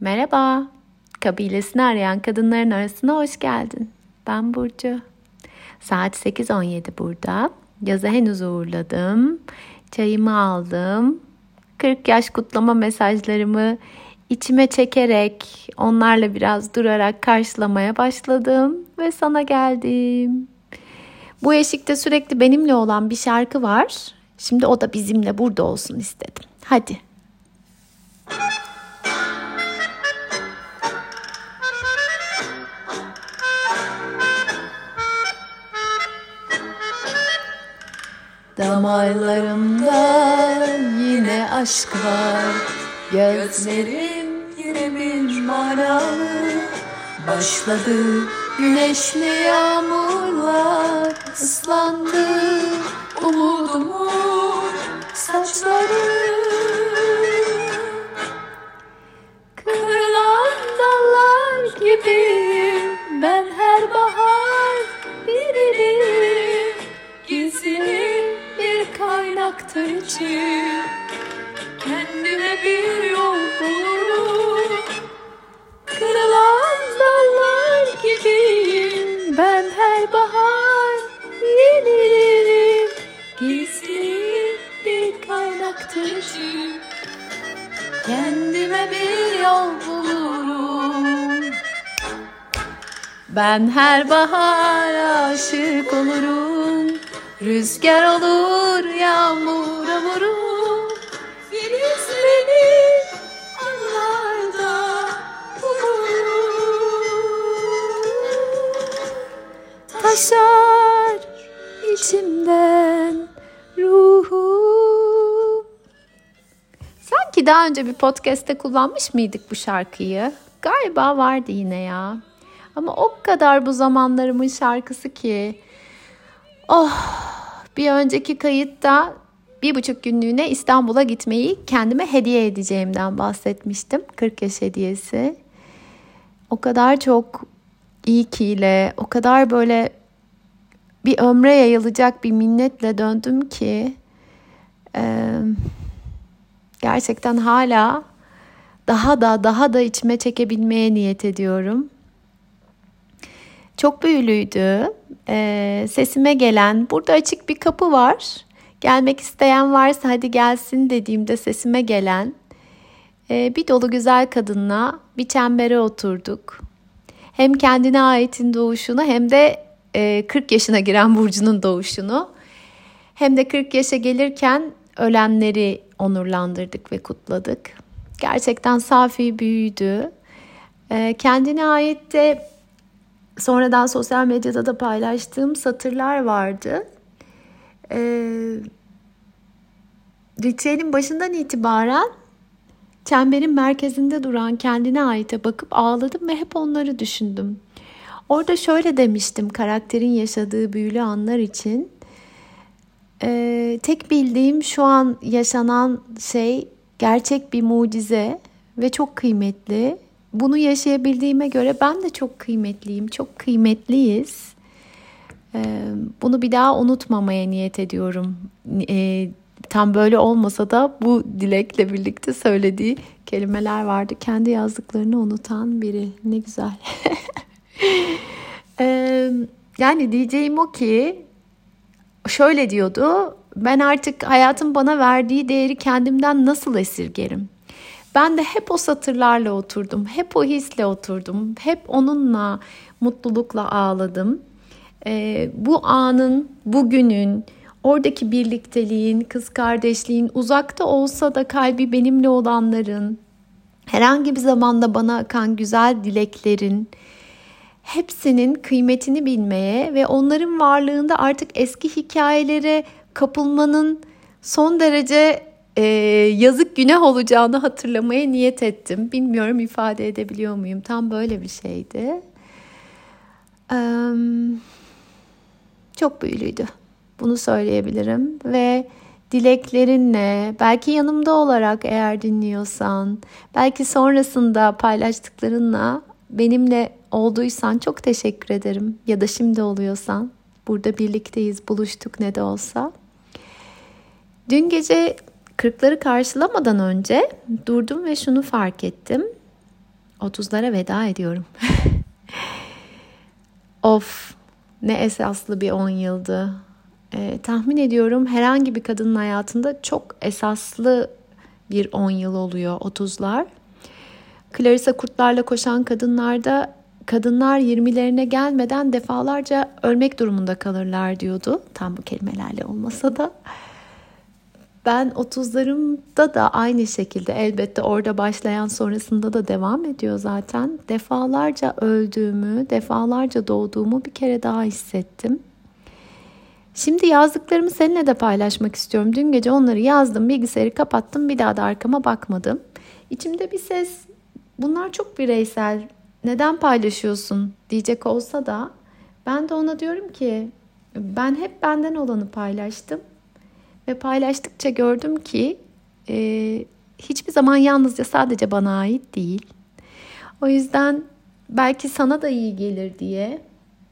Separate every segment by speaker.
Speaker 1: Merhaba. Kabilesini arayan kadınların arasına hoş geldin. Ben Burcu. Saat 8.17 burada. Yazı henüz uğurladım. Çayımı aldım. 40 yaş kutlama mesajlarımı içime çekerek, onlarla biraz durarak karşılamaya başladım ve sana geldim. Bu eşikte sürekli benimle olan bir şarkı var. Şimdi o da bizimle burada olsun istedim. Hadi. Damarlarımda yine aşk var. Gözlerim yine bir manalı. Başladı güneşli yağmurlar ıslandı kendime bir yol bulurum. Ben her bahar aşık olurum. Rüzgar olur yağmura vururum Filizlenir anlarda Taşar içimden daha önce bir podcast'te kullanmış mıydık bu şarkıyı? Galiba vardı yine ya. Ama o kadar bu zamanlarımın şarkısı ki. Oh bir önceki kayıtta bir buçuk günlüğüne İstanbul'a gitmeyi kendime hediye edeceğimden bahsetmiştim. 40 yaş hediyesi. O kadar çok iyi kiyle, o kadar böyle bir ömre yayılacak bir minnetle döndüm ki e, gerçekten hala daha da daha da içime çekebilmeye niyet ediyorum. Çok büyülüydü. E, sesime gelen, burada açık bir kapı var. Gelmek isteyen varsa hadi gelsin dediğimde sesime gelen e, bir dolu güzel kadınla bir çembere oturduk. Hem kendine aitin doğuşunu hem de e, 40 yaşına giren Burcu'nun doğuşunu hem de 40 yaşa gelirken ölenleri onurlandırdık ve kutladık. Gerçekten safi büyüdü. E, kendine ait de sonradan sosyal medyada da paylaştığım satırlar vardı. E, ritüelin başından itibaren çemberin merkezinde duran kendine aite bakıp ağladım ve hep onları düşündüm. Orada şöyle demiştim karakterin yaşadığı büyülü anlar için. Ee, tek bildiğim şu an yaşanan şey gerçek bir mucize ve çok kıymetli. Bunu yaşayabildiğime göre ben de çok kıymetliyim, çok kıymetliyiz. Ee, bunu bir daha unutmamaya niyet ediyorum. Ee, tam böyle olmasa da bu dilekle birlikte söylediği kelimeler vardı. Kendi yazdıklarını unutan biri. Ne güzel. ee, yani diyeceğim o ki şöyle diyordu. Ben artık hayatın bana verdiği değeri kendimden nasıl esirgerim? Ben de hep o satırlarla oturdum. Hep o hisle oturdum. Hep onunla mutlulukla ağladım. Ee, bu anın, bugünün, oradaki birlikteliğin, kız kardeşliğin, uzakta olsa da kalbi benimle olanların, herhangi bir zamanda bana akan güzel dileklerin, hepsinin kıymetini bilmeye ve onların varlığında artık eski hikayelere kapılmanın son derece e, yazık günah olacağını hatırlamaya niyet ettim. Bilmiyorum ifade edebiliyor muyum? Tam böyle bir şeydi. Ee, çok büyülüydü. Bunu söyleyebilirim ve dileklerinle, belki yanımda olarak eğer dinliyorsan, belki sonrasında paylaştıklarınla benimle olduysan çok teşekkür ederim. Ya da şimdi oluyorsan burada birlikteyiz, buluştuk ne de olsa. Dün gece kırkları karşılamadan önce durdum ve şunu fark ettim. 30'lara veda ediyorum. of ne esaslı bir 10 yıldı. Ee, tahmin ediyorum herhangi bir kadının hayatında çok esaslı bir 10 yıl oluyor 30'lar. Clarissa Kurtlarla Koşan Kadınlar'da kadınlar 20'lerine gelmeden defalarca ölmek durumunda kalırlar diyordu. Tam bu kelimelerle olmasa da. Ben 30'larımda da aynı şekilde elbette orada başlayan sonrasında da devam ediyor zaten. Defalarca öldüğümü, defalarca doğduğumu bir kere daha hissettim. Şimdi yazdıklarımı seninle de paylaşmak istiyorum. Dün gece onları yazdım, bilgisayarı kapattım, bir daha da arkama bakmadım. İçimde bir ses, bunlar çok bireysel, neden paylaşıyorsun diyecek olsa da ben de ona diyorum ki ben hep benden olanı paylaştım ve paylaştıkça gördüm ki e, hiçbir zaman yalnızca sadece bana ait değil. O yüzden belki sana da iyi gelir diye,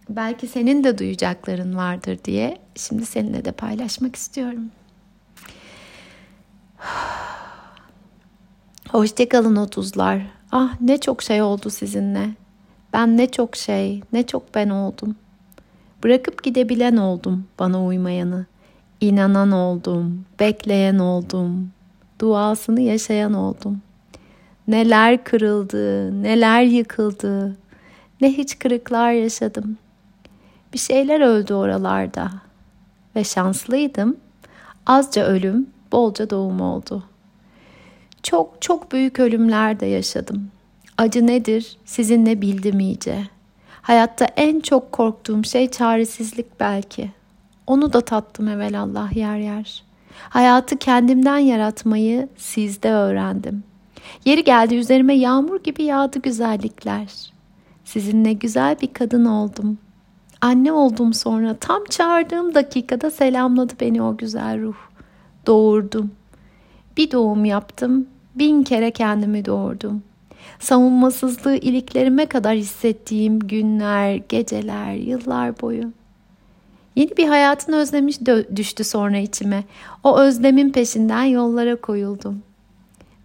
Speaker 1: belki senin de duyacakların vardır diye şimdi seninle de paylaşmak istiyorum. Hoşçakalın otuzlar. Ah ne çok şey oldu sizinle. Ben ne çok şey, ne çok ben oldum. Bırakıp gidebilen oldum bana uymayanı. İnanan oldum, bekleyen oldum, duasını yaşayan oldum. Neler kırıldı, neler yıkıldı, ne hiç kırıklar yaşadım. Bir şeyler öldü oralarda ve şanslıydım. Azca ölüm, bolca doğum oldu. Çok çok büyük ölümler de yaşadım. Acı nedir sizinle bildim iyice. Hayatta en çok korktuğum şey çaresizlik belki. Onu da tattım evvelallah yer yer. Hayatı kendimden yaratmayı sizde öğrendim. Yeri geldi üzerime yağmur gibi yağdı güzellikler. Sizinle güzel bir kadın oldum. Anne oldum sonra tam çağırdığım dakikada selamladı beni o güzel ruh. Doğurdum. Bir doğum yaptım, bin kere kendimi doğurdum. Savunmasızlığı iliklerime kadar hissettiğim günler, geceler, yıllar boyu. Yeni bir hayatın özlemiş düştü sonra içime. O özlemin peşinden yollara koyuldum.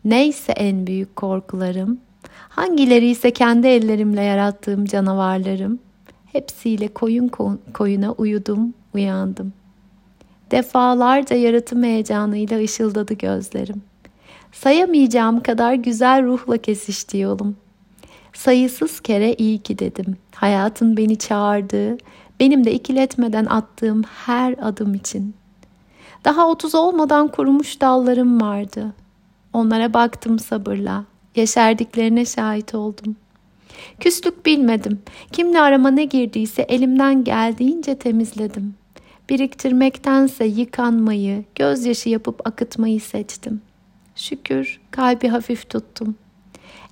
Speaker 1: Neyse en büyük korkularım, hangileri ise kendi ellerimle yarattığım canavarlarım, hepsiyle koyun koyuna uyudum, uyandım. Defalarca yaratım heyecanıyla ışıldadı gözlerim. Sayamayacağım kadar güzel ruhla kesişti yolum. Sayısız kere iyi ki dedim. Hayatın beni çağırdığı, benim de ikiletmeden attığım her adım için. Daha otuz olmadan kurumuş dallarım vardı. Onlara baktım sabırla. Yeşerdiklerine şahit oldum. Küslük bilmedim. Kimle arama ne girdiyse elimden geldiğince temizledim. Biriktirmektense yıkanmayı, gözyaşı yapıp akıtmayı seçtim. Şükür kalbi hafif tuttum.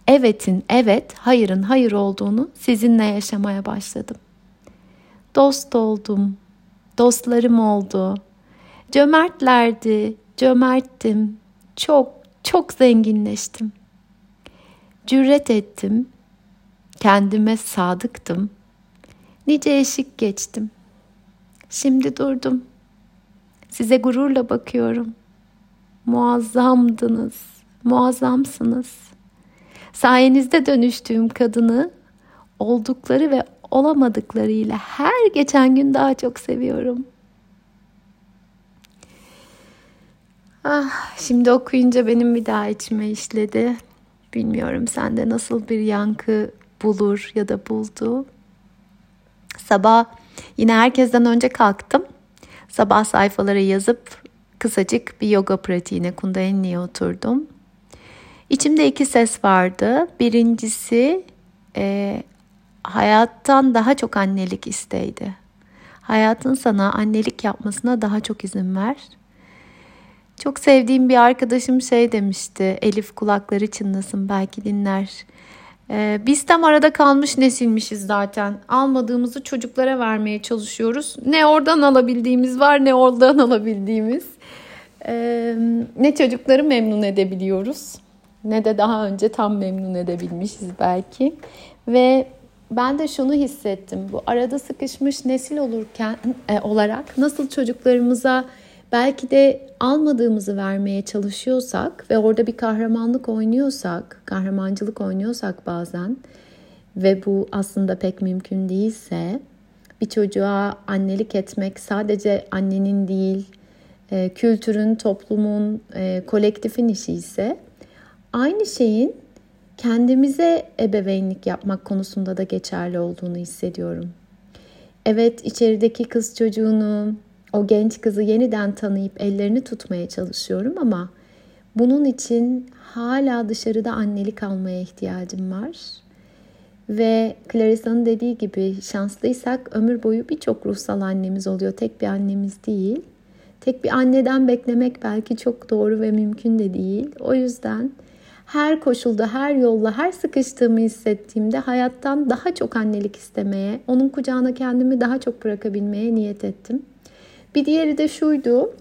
Speaker 1: Evetin evet, hayırın hayır olduğunu sizinle yaşamaya başladım. Dost oldum, dostlarım oldu. Cömertlerdi, cömerttim. Çok, çok zenginleştim. Cüret ettim, kendime sadıktım. Nice eşik geçtim. Şimdi durdum. Size gururla bakıyorum muazzamdınız, muazzamsınız. Sayenizde dönüştüğüm kadını oldukları ve olamadıklarıyla her geçen gün daha çok seviyorum. Ah, şimdi okuyunca benim bir daha içime işledi. Bilmiyorum sende nasıl bir yankı bulur ya da buldu. Sabah yine herkesten önce kalktım. Sabah sayfaları yazıp kısacık bir yoga pratiğine kundalini'ye oturdum. İçimde iki ses vardı. Birincisi e, hayattan daha çok annelik isteydi. Hayatın sana annelik yapmasına daha çok izin ver. Çok sevdiğim bir arkadaşım şey demişti. Elif kulakları çınlasın belki dinler. Ee, biz tam arada kalmış nesilmişiz zaten. Almadığımızı çocuklara vermeye çalışıyoruz. Ne oradan alabildiğimiz var ne oradan alabildiğimiz. Ne çocukları memnun edebiliyoruz ne de daha önce tam memnun edebilmişiz belki. Ve ben de şunu hissettim. Bu arada sıkışmış nesil olurken e, olarak nasıl çocuklarımıza belki de almadığımızı vermeye çalışıyorsak ve orada bir kahramanlık oynuyorsak, kahramancılık oynuyorsak bazen ve bu aslında pek mümkün değilse bir çocuğa annelik etmek sadece annenin değil, e, kültürün, toplumun, e, kolektifin işi ise aynı şeyin kendimize ebeveynlik yapmak konusunda da geçerli olduğunu hissediyorum. Evet içerideki kız çocuğunu, o genç kızı yeniden tanıyıp ellerini tutmaya çalışıyorum ama bunun için hala dışarıda annelik almaya ihtiyacım var. Ve Clarissa'nın dediği gibi şanslıysak ömür boyu birçok ruhsal annemiz oluyor. Tek bir annemiz değil. Tek bir anneden beklemek belki çok doğru ve mümkün de değil. O yüzden her koşulda, her yolla, her sıkıştığımı hissettiğimde hayattan daha çok annelik istemeye, onun kucağına kendimi daha çok bırakabilmeye niyet ettim. Bir diğeri de şuydu.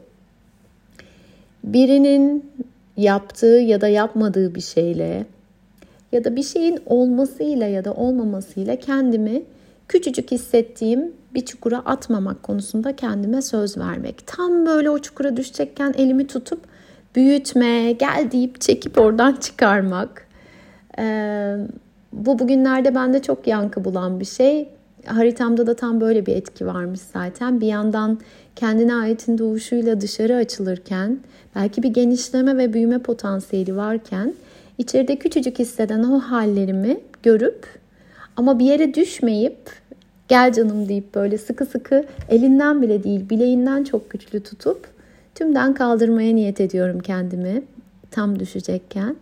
Speaker 1: Birinin yaptığı ya da yapmadığı bir şeyle ya da bir şeyin olmasıyla ya da olmamasıyla kendimi küçücük hissettiğim bir çukura atmamak konusunda kendime söz vermek. Tam böyle o çukura düşecekken elimi tutup büyütme, gel deyip çekip oradan çıkarmak. Ee, bu bugünlerde bende çok yankı bulan bir şey. Haritamda da tam böyle bir etki varmış zaten. Bir yandan kendine aitin doğuşuyla dışarı açılırken, belki bir genişleme ve büyüme potansiyeli varken, içeride küçücük hisseden o hallerimi görüp ama bir yere düşmeyip gel canım deyip böyle sıkı sıkı elinden bile değil bileğinden çok güçlü tutup tümden kaldırmaya niyet ediyorum kendimi tam düşecekken.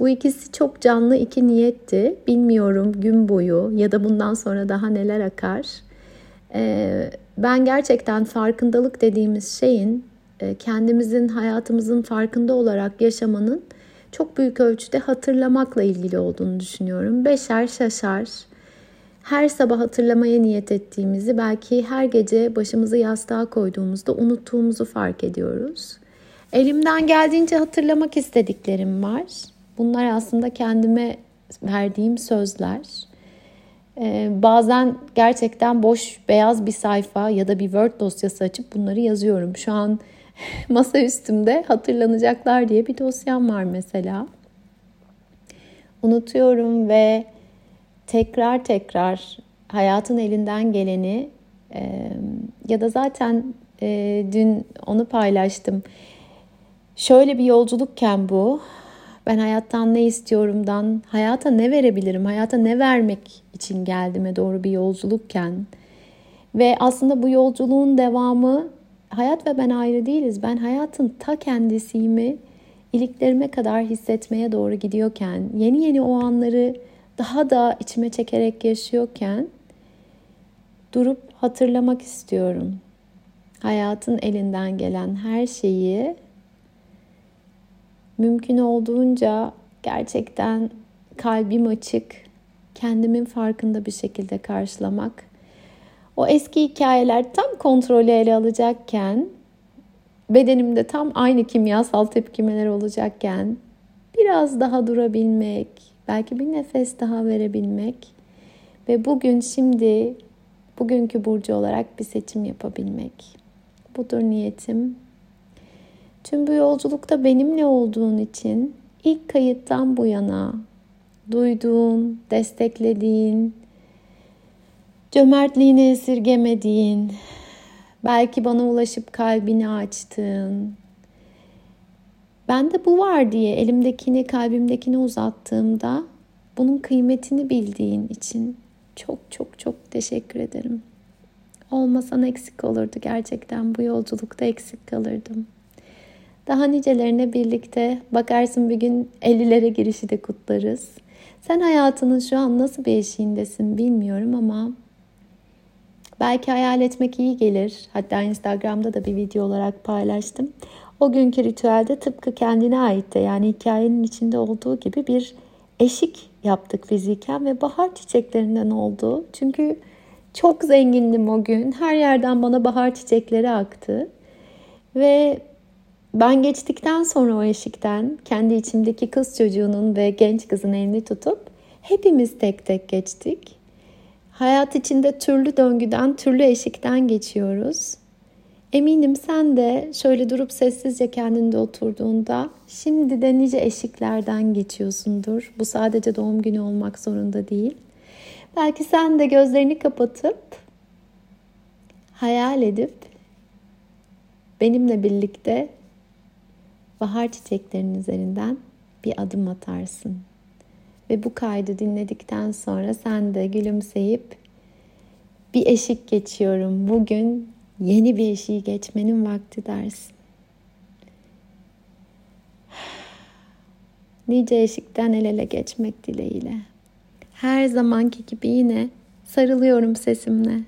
Speaker 1: Bu ikisi çok canlı iki niyetti. Bilmiyorum gün boyu ya da bundan sonra daha neler akar. Ee, ben gerçekten farkındalık dediğimiz şeyin e, kendimizin hayatımızın farkında olarak yaşamanın çok büyük ölçüde hatırlamakla ilgili olduğunu düşünüyorum. Beşer şaşar. Her sabah hatırlamaya niyet ettiğimizi belki her gece başımızı yastığa koyduğumuzda unuttuğumuzu fark ediyoruz. Elimden geldiğince hatırlamak istediklerim var. Bunlar aslında kendime verdiğim sözler. Ee, bazen gerçekten boş beyaz bir sayfa ya da bir Word dosyası açıp bunları yazıyorum. Şu an masa üstümde hatırlanacaklar diye bir dosyam var mesela. Unutuyorum ve tekrar tekrar hayatın elinden geleni e, ya da zaten e, dün onu paylaştım. Şöyle bir yolculukken bu ben hayattan ne istiyorumdan, hayata ne verebilirim, hayata ne vermek için geldiğime doğru bir yolculukken ve aslında bu yolculuğun devamı hayat ve ben ayrı değiliz. Ben hayatın ta kendisiyimi iliklerime kadar hissetmeye doğru gidiyorken, yeni yeni o anları daha da içime çekerek yaşıyorken durup hatırlamak istiyorum. Hayatın elinden gelen her şeyi mümkün olduğunca gerçekten kalbim açık, kendimin farkında bir şekilde karşılamak. O eski hikayeler tam kontrolü ele alacakken, bedenimde tam aynı kimyasal tepkimeler olacakken biraz daha durabilmek, belki bir nefes daha verebilmek ve bugün şimdi bugünkü burcu olarak bir seçim yapabilmek. Budur niyetim. Tüm bu yolculukta benimle olduğun için ilk kayıttan bu yana duyduğun, desteklediğin, cömertliğini esirgemediğin, belki bana ulaşıp kalbini açtığın, ben de bu var diye elimdekini, kalbimdekini uzattığımda bunun kıymetini bildiğin için çok çok çok teşekkür ederim. Olmasan eksik olurdu gerçekten bu yolculukta eksik kalırdım. Daha nicelerine birlikte bakarsın bir gün 50'lere girişi de kutlarız. Sen hayatının şu an nasıl bir eşiğindesin bilmiyorum ama belki hayal etmek iyi gelir. Hatta Instagram'da da bir video olarak paylaştım. O günkü ritüelde tıpkı kendine ait de yani hikayenin içinde olduğu gibi bir eşik yaptık fiziken ve bahar çiçeklerinden oldu. Çünkü çok zengindim o gün. Her yerden bana bahar çiçekleri aktı. Ve ben geçtikten sonra o eşikten kendi içimdeki kız çocuğunun ve genç kızın elini tutup hepimiz tek tek geçtik. Hayat içinde türlü döngüden, türlü eşikten geçiyoruz. Eminim sen de şöyle durup sessizce kendinde oturduğunda şimdi de nice eşiklerden geçiyorsundur. Bu sadece doğum günü olmak zorunda değil. Belki sen de gözlerini kapatıp hayal edip benimle birlikte bahar çiçeklerinin üzerinden bir adım atarsın. Ve bu kaydı dinledikten sonra sen de gülümseyip bir eşik geçiyorum. Bugün yeni bir eşiği geçmenin vakti dersin. Nice eşikten el ele geçmek dileğiyle. Her zamanki gibi yine sarılıyorum sesimle.